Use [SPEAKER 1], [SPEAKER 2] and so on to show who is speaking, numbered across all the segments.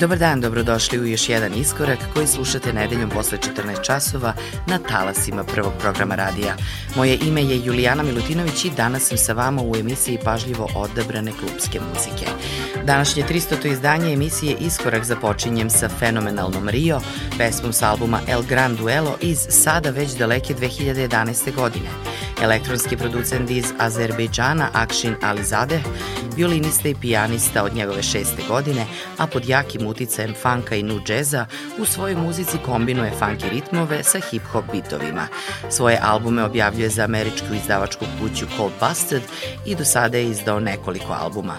[SPEAKER 1] Dobar dan, dobrodošli u još jedan iskorak koji slušate nedeljom posle 14 časova na talasima prvog programa radija. Moje ime je Julijana Milutinović i danas sam sa vama u emisiji pažljivo odabrane klubske muzike. Današnje 300. izdanje emisije Iskorak započinjem sa fenomenalnom Rio, pesmom s albuma El Gran Duelo iz sada već daleke 2011. godine. Elektronski producent iz Azerbejdžana Akšin Alizadeh, violinista i pijanista od njegove šeste godine, a pod jakim uticajem funka i nu džeza u svojoj muzici kombinuje funky ritmove sa hip-hop bitovima. Svoje albume objavljuje za američku izdavačku kuću Cold Busted i do sada je izdao nekoliko albuma.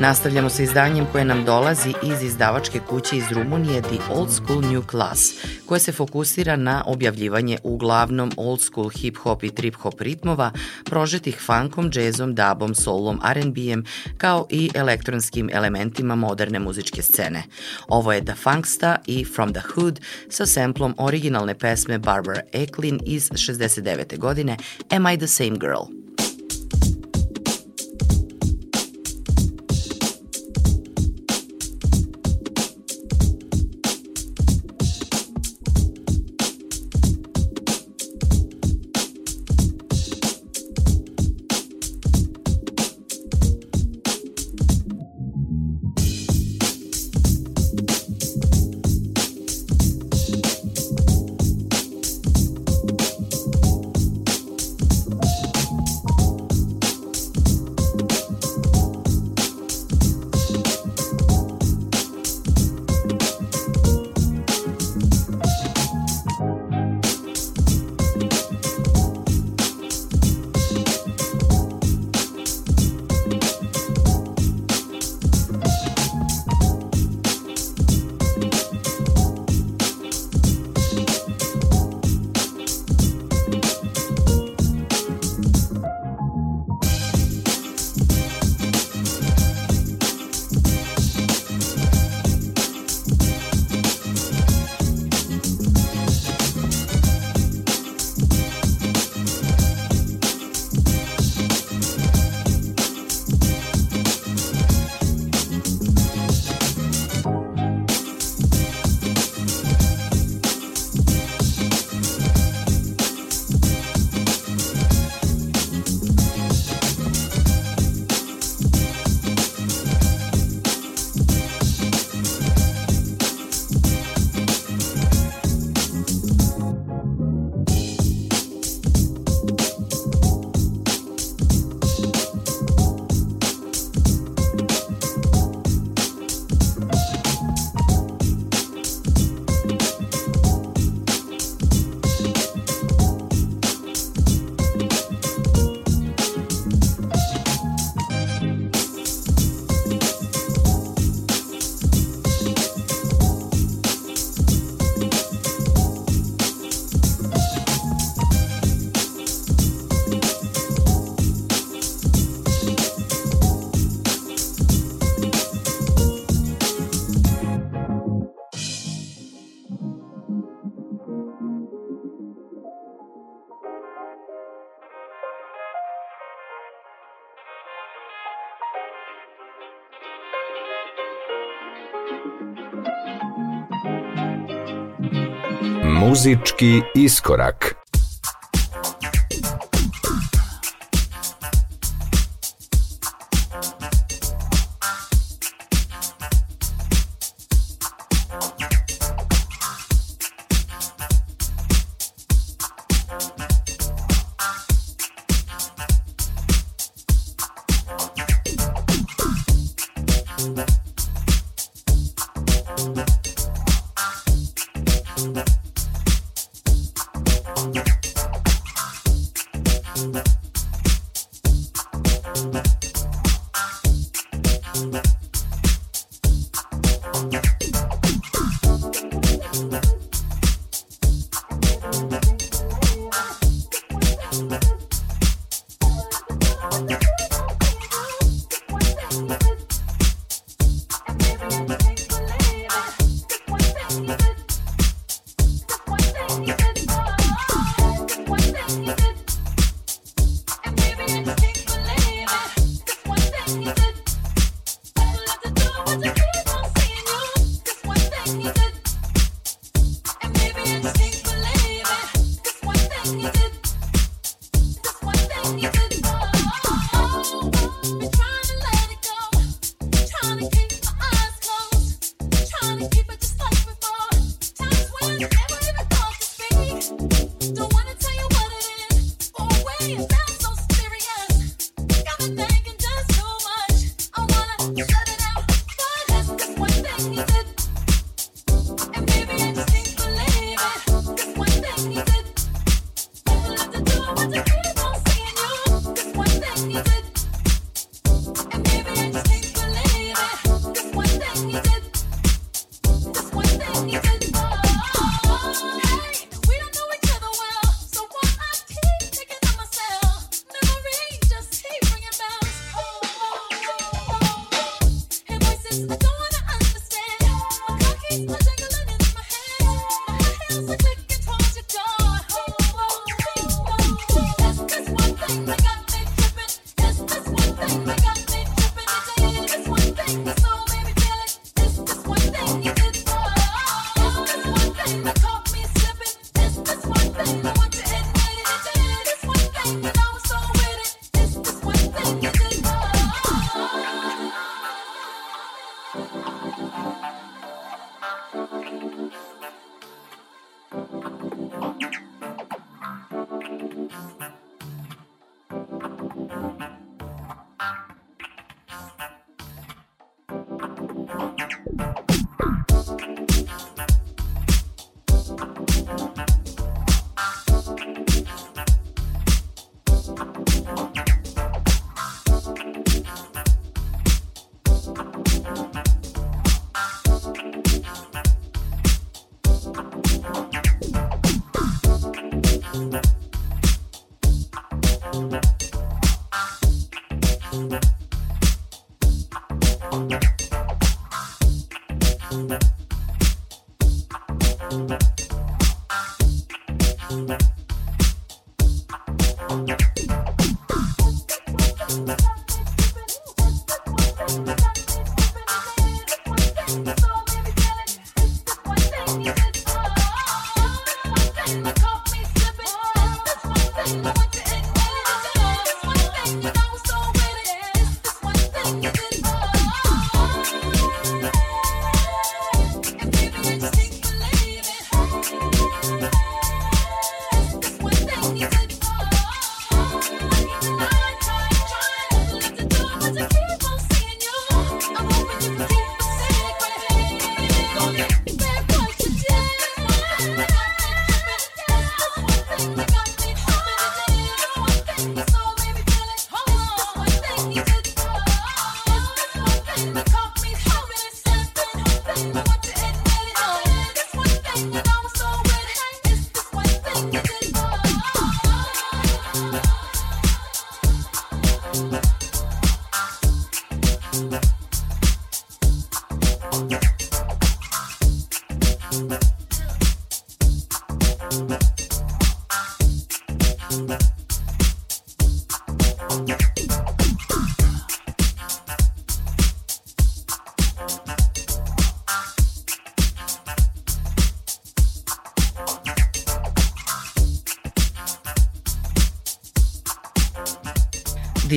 [SPEAKER 1] Nastavljamo sa izdanjem koje nam dolazi iz izdavačke kuće iz Rumunije The Old School New Class, koje se fokusira na objavljivanje uglavnom old school hip-hop i trip-hop ritmova, prožetih funkom, džezom, dubom, soulom, R&B-em, kao i elektronskim elementima moderne muzičke scene. Ovo je The Funksta i From the Hood sa semplom originalne pesme Barbara Eklin iz 69. godine Am I the Same Girl?
[SPEAKER 2] Muzički iskorak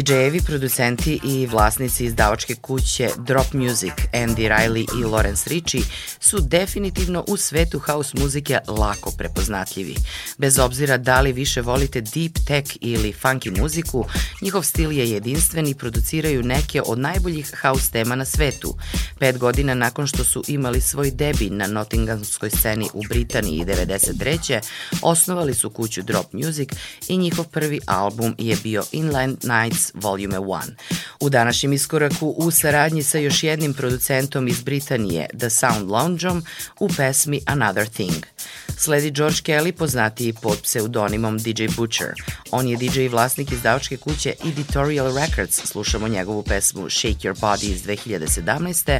[SPEAKER 1] DJ-evi, producenti i vlasnici izdavačke kuće Drop Music, Andy Riley i Lawrence Ritchie su definitivno u svetu house muzike lako prepoznatljivi. Bez obzira da li više volite deep tech ili funky muziku, njihov stil je jedinstven i produciraju neke od najboljih house tema na svetu. Pet godina nakon što su imali svoj debi na Nottinghamskoj sceni u Britaniji 93. osnovali su kuću Drop Music i njihov prvi album je bio Inland Nights Volume 1. U današnjem iskoraku u saradnji sa još jednim producentom iz Britanije, The Sound Loungeom, u pesmi Another Thing. Sledi George Kelly, poznatiji pod pseudonimom DJ Butcher. On je DJ i vlasnik izdavačke kuće Editorial Records. Slušamo njegovu pesmu Shake Your Body iz 2017.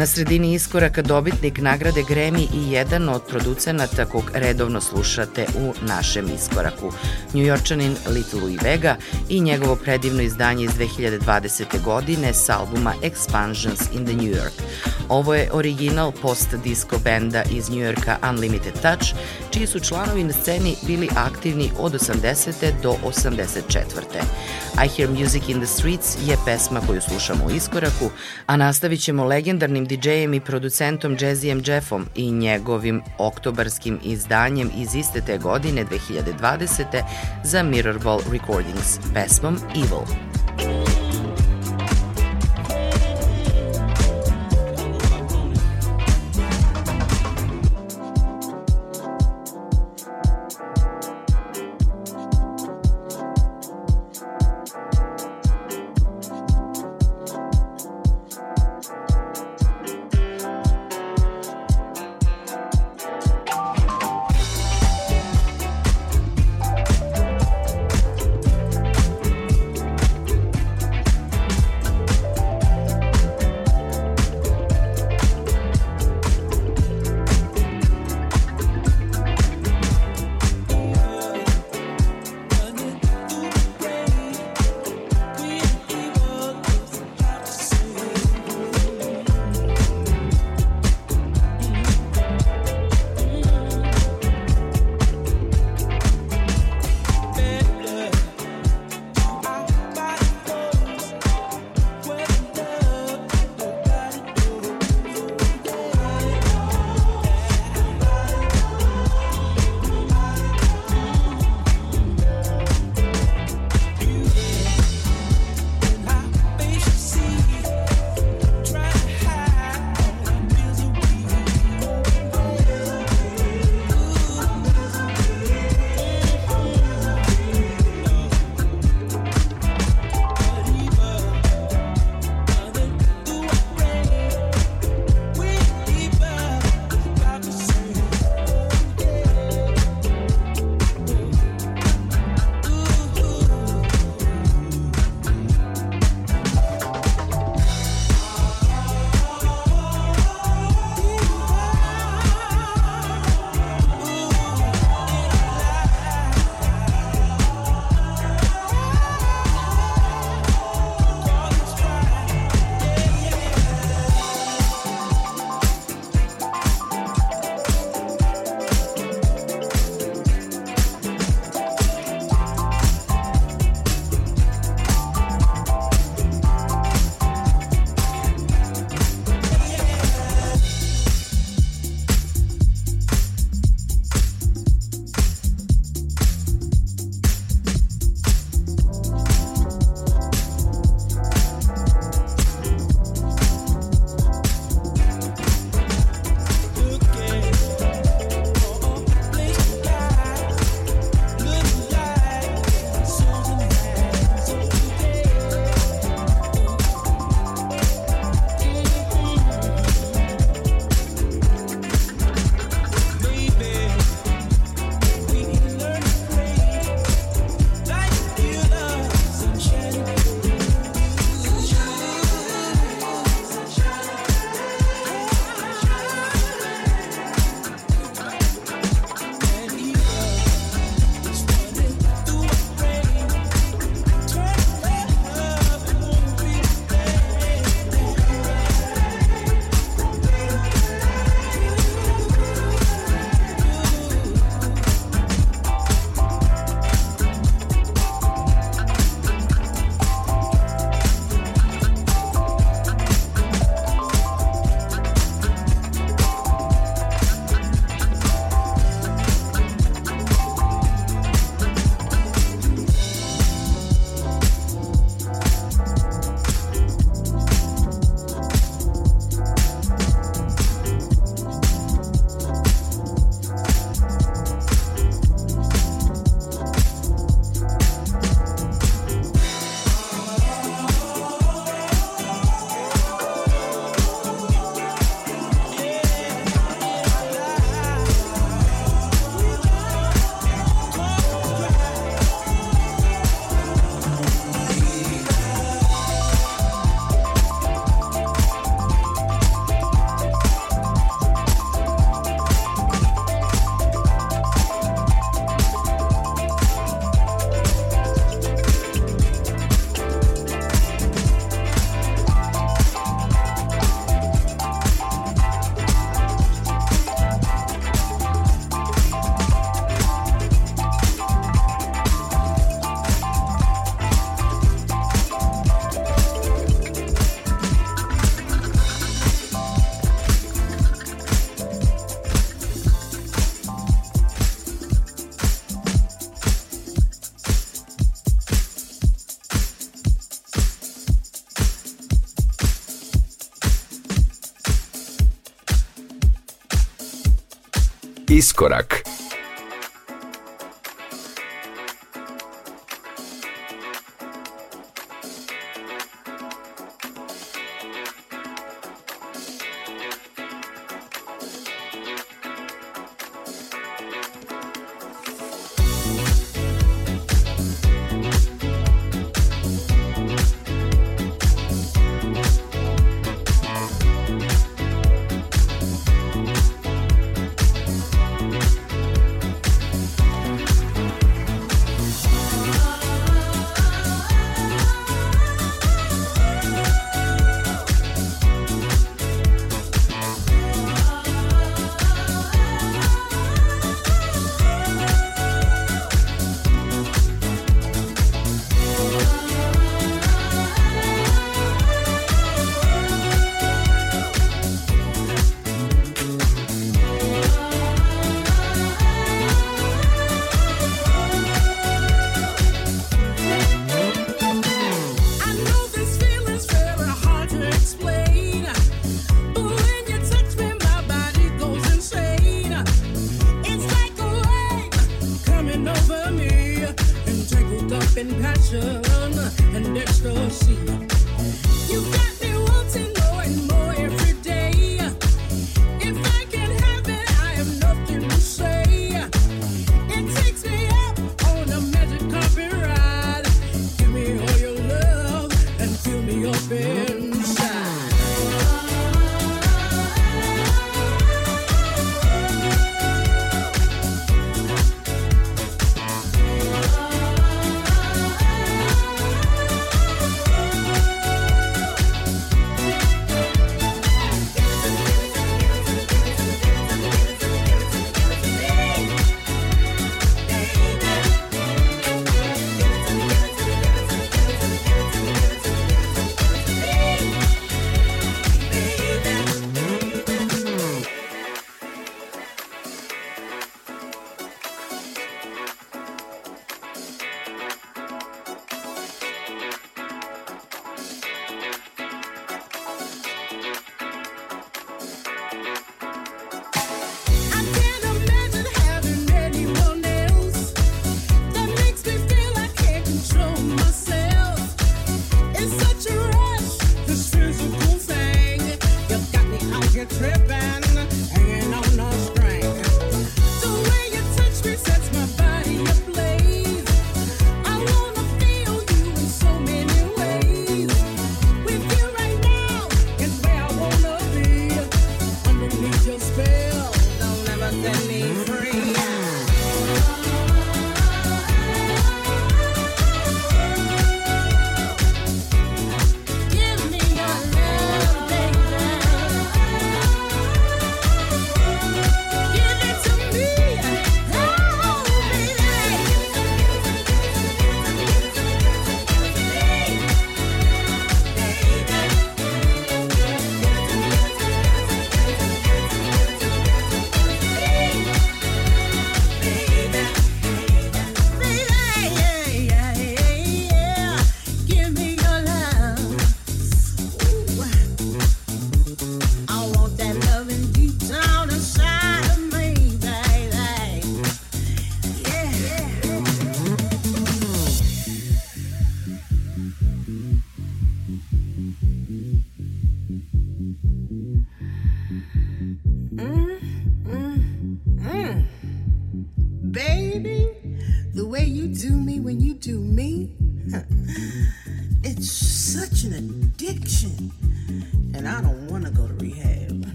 [SPEAKER 1] Na sredini iskoraka dobitnik nagrade Grammy i jedan od producenata kog redovno slušate u našem iskoraku. Njujorčanin Little Louis Vega i njegovo predivno izdanje iz 2020. godine s albuma Expansions in the New York. Ovo je original post-disco benda iz New Yorka Unlimited Touch, čiji su članovi na sceni bili aktivni od 80. do 84. I Hear Music in the Streets je pesma koju slušamo u iskoraku, a nastavit ćemo legendarnim DJ-em i producentom Jazzijem Jeffom i njegovim oktobarskim izdanjem iz iste te godine 2020. za Mirrorball Recordings pesmom Evil.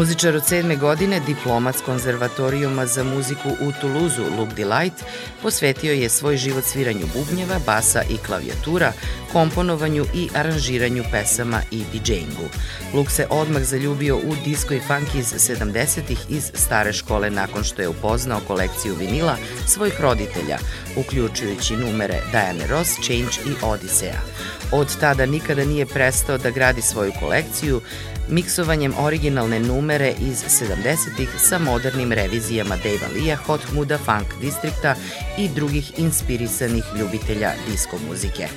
[SPEAKER 1] Muzičar od sedme godine, diplomat s konzervatorijuma za muziku u Tuluzu, Luke Delight, posvetio je svoj život sviranju bubnjeva, basa i klavijatura, komponovanju i aranžiranju pesama i DJ-ingu. Luke se odmah zaljubio u disco i funk iz 70-ih iz stare škole nakon što je upoznao kolekciju vinila svojih roditelja, uključujući numere Diane Ross, Change i Odiseja. Od tada nikada nije prestao da gradi svoju kolekciju, miksovanjem originalne numere iz 70-ih sa modernim revizijama Dave Lee, Hot Muda Funk Distrikta i drugih inspirisanih ljubitelja disko muzike.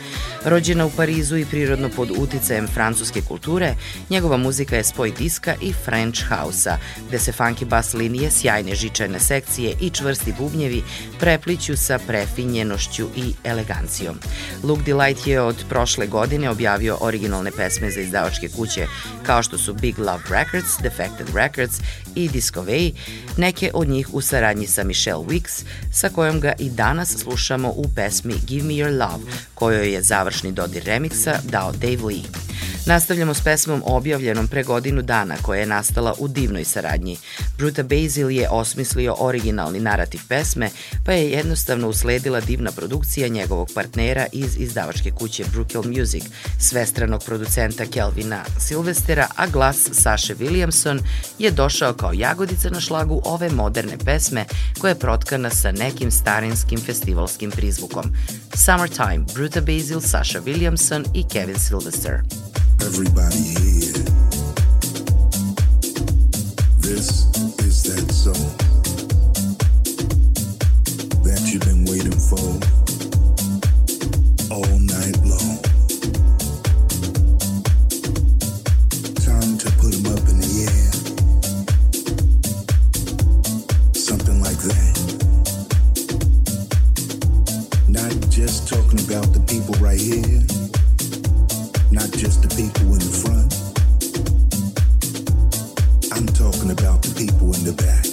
[SPEAKER 1] Rođena u Parizu i prirodno pod uticajem francuske kulture, njegova muzika je spoj diska i French house-a, gde se funky bas linije, sjajne žičane sekcije i čvrsti bubnjevi prepliću sa prefinjenošću i elegancijom. Luke Delight je od prošle godine objavio originalne pesme za izdavačke kuće kao što su Big Love Records, Defected Records i Discovey, neke od njih u saradnji sa Michelle Wicks, sa kojom ga i danas slušamo u pesmi Give Me Your Love, kojoj je završni dodir remiksa dao Dave Lee. Nastavljamo s pesmom objavljenom pre godinu dana koja je nastala u divnoj saradnji. Bruta Basil je osmislio originalni narativ pesme, pa je jednostavno usledila divna produkcija njegovog partnera iz izdavačke kuće Brookhill Music, svestranog producenta Kelvina Silvestera, a glas Saše Williamson je došao kao jagodica na šlagu ove moderne pesme koja je protkana sa nekim starinskim festivalskim prizvukom. Summertime, Bruta Basil, Sasha Williamson i Kevin Sylvester.
[SPEAKER 3] everybody here. This is that song that you've been waiting for all night long. Time to put them up in the air. Something like that. Not just talking about not just the people in the front. I'm talking about the people in the back.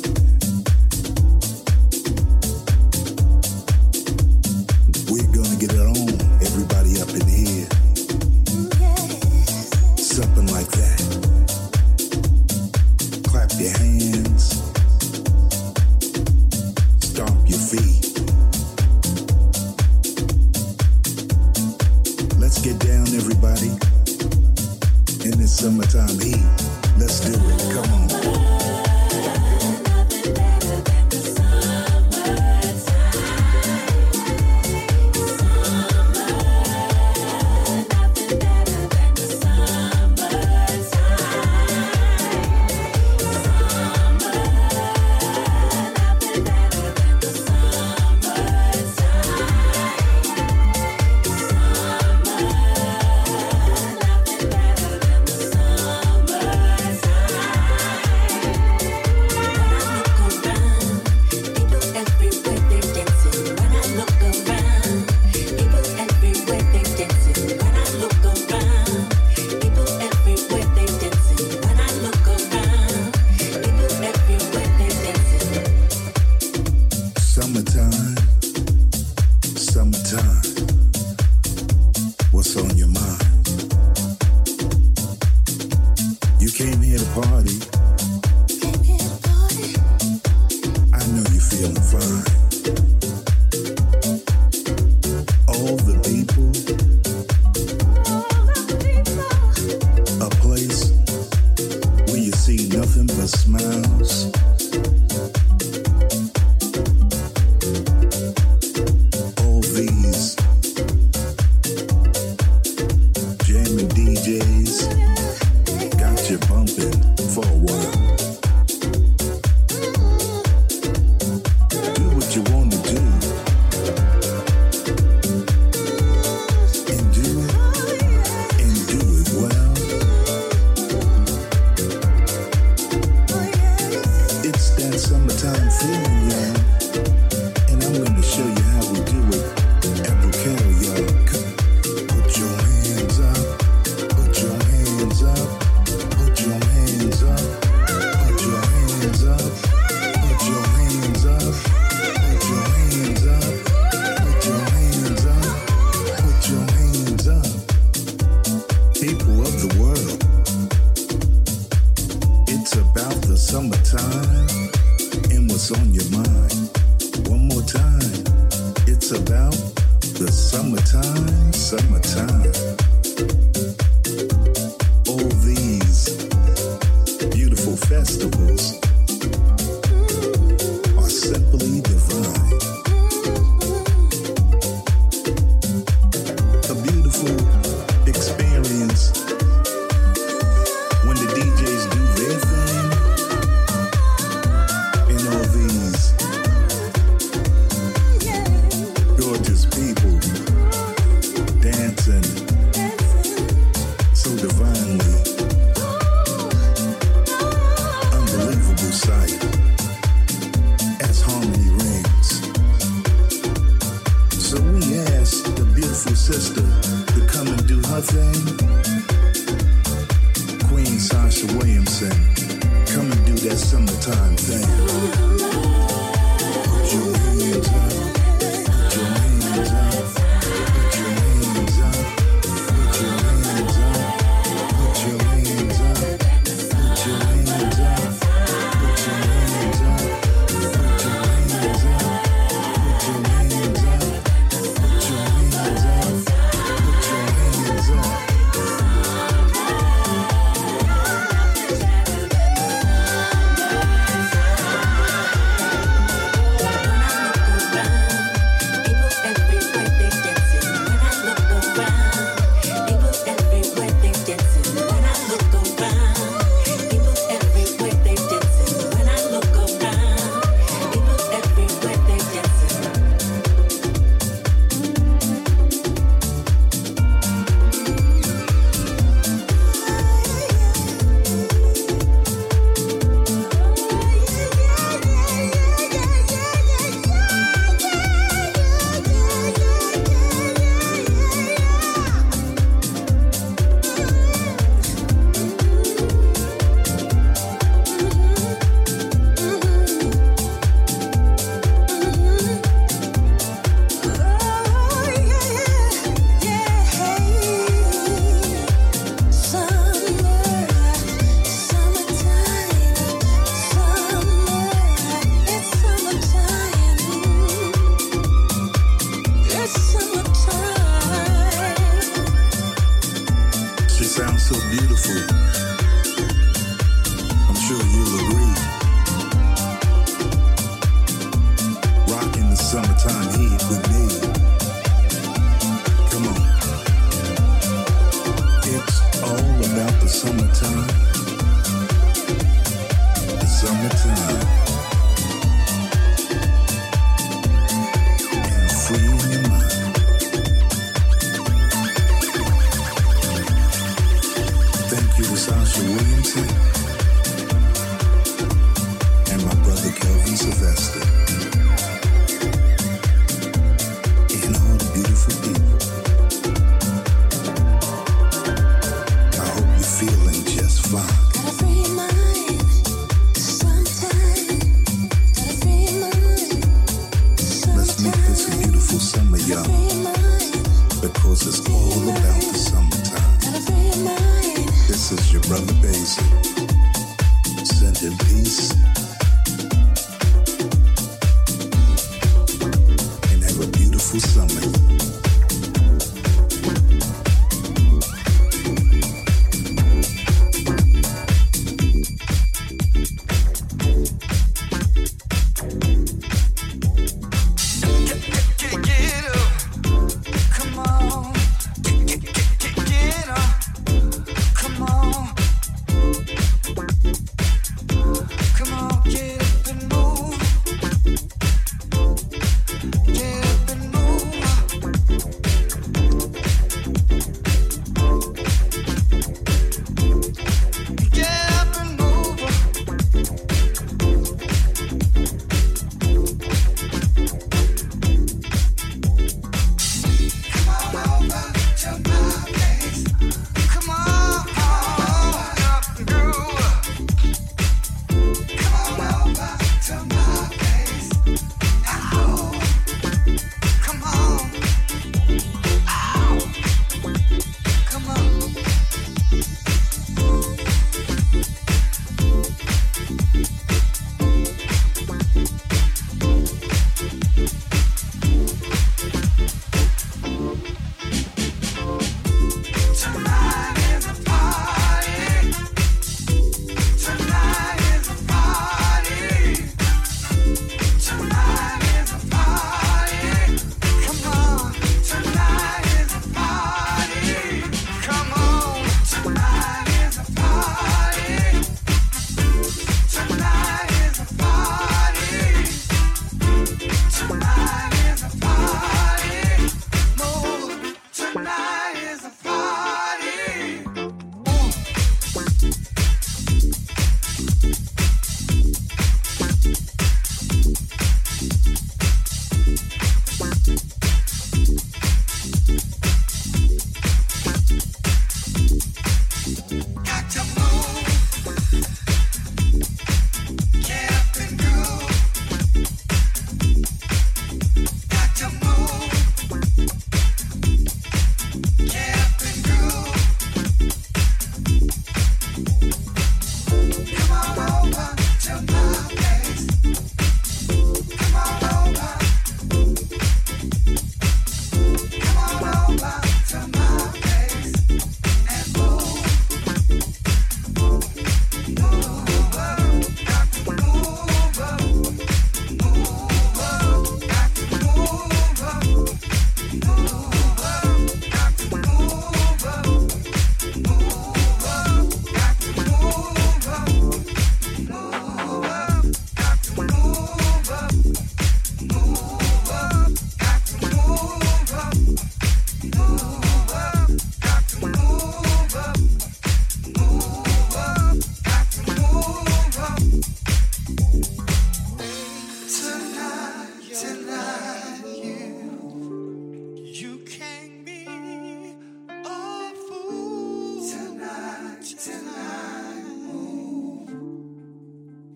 [SPEAKER 3] Nothing but smiles.
[SPEAKER 4] gorgeous people dancing.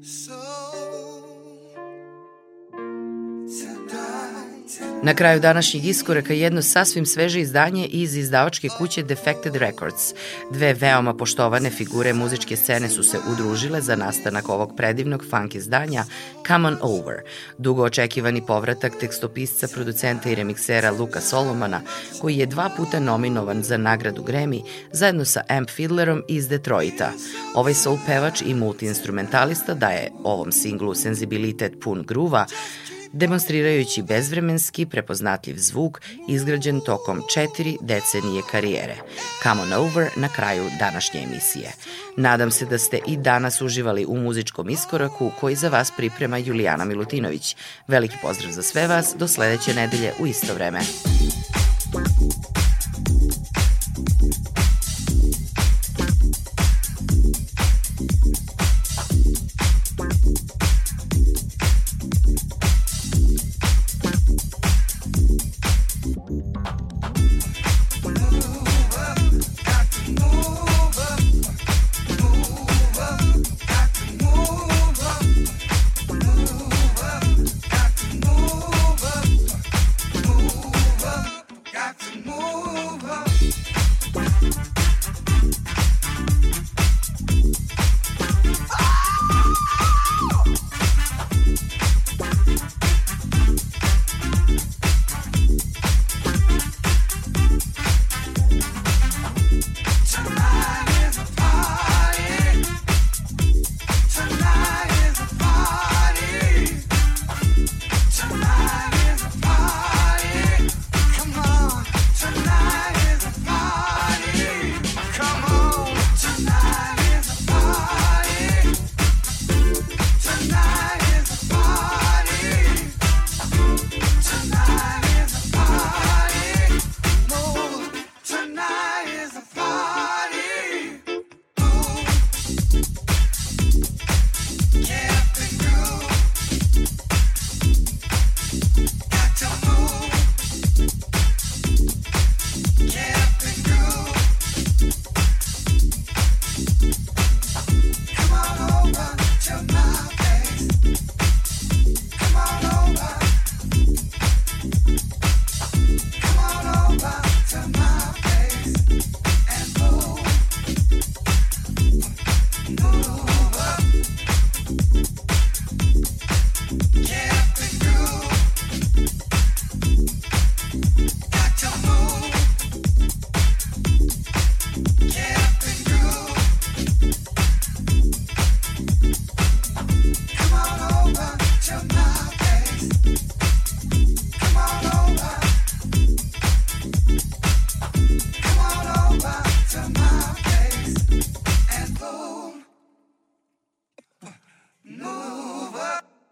[SPEAKER 4] So
[SPEAKER 1] Na kraju današnjeg iskoraka jedno sasvim sveže izdanje iz izdavačke kuće Defected Records. Dve veoma poštovane figure muzičke scene su se udružile za nastanak ovog predivnog funk izdanja Come On Over, dugo očekivani povratak tekstopisca, producenta i remiksera Luka Solomana, koji je dva puta nominovan za nagradu Grammy zajedno sa Amp Fiddlerom iz Detroita. Ovaj soul pevač i multiinstrumentalista daje ovom singlu senzibilitet pun gruva, demonstrirajući bezvremenski prepoznatljiv zvuk izgrađen tokom četiri decenije karijere. Come on over na kraju današnje emisije. Nadam se da ste i danas uživali u muzičkom iskoraku koji za vas priprema Julijana Milutinović. Veliki pozdrav za sve vas, do sledeće nedelje u isto vreme. Thank you.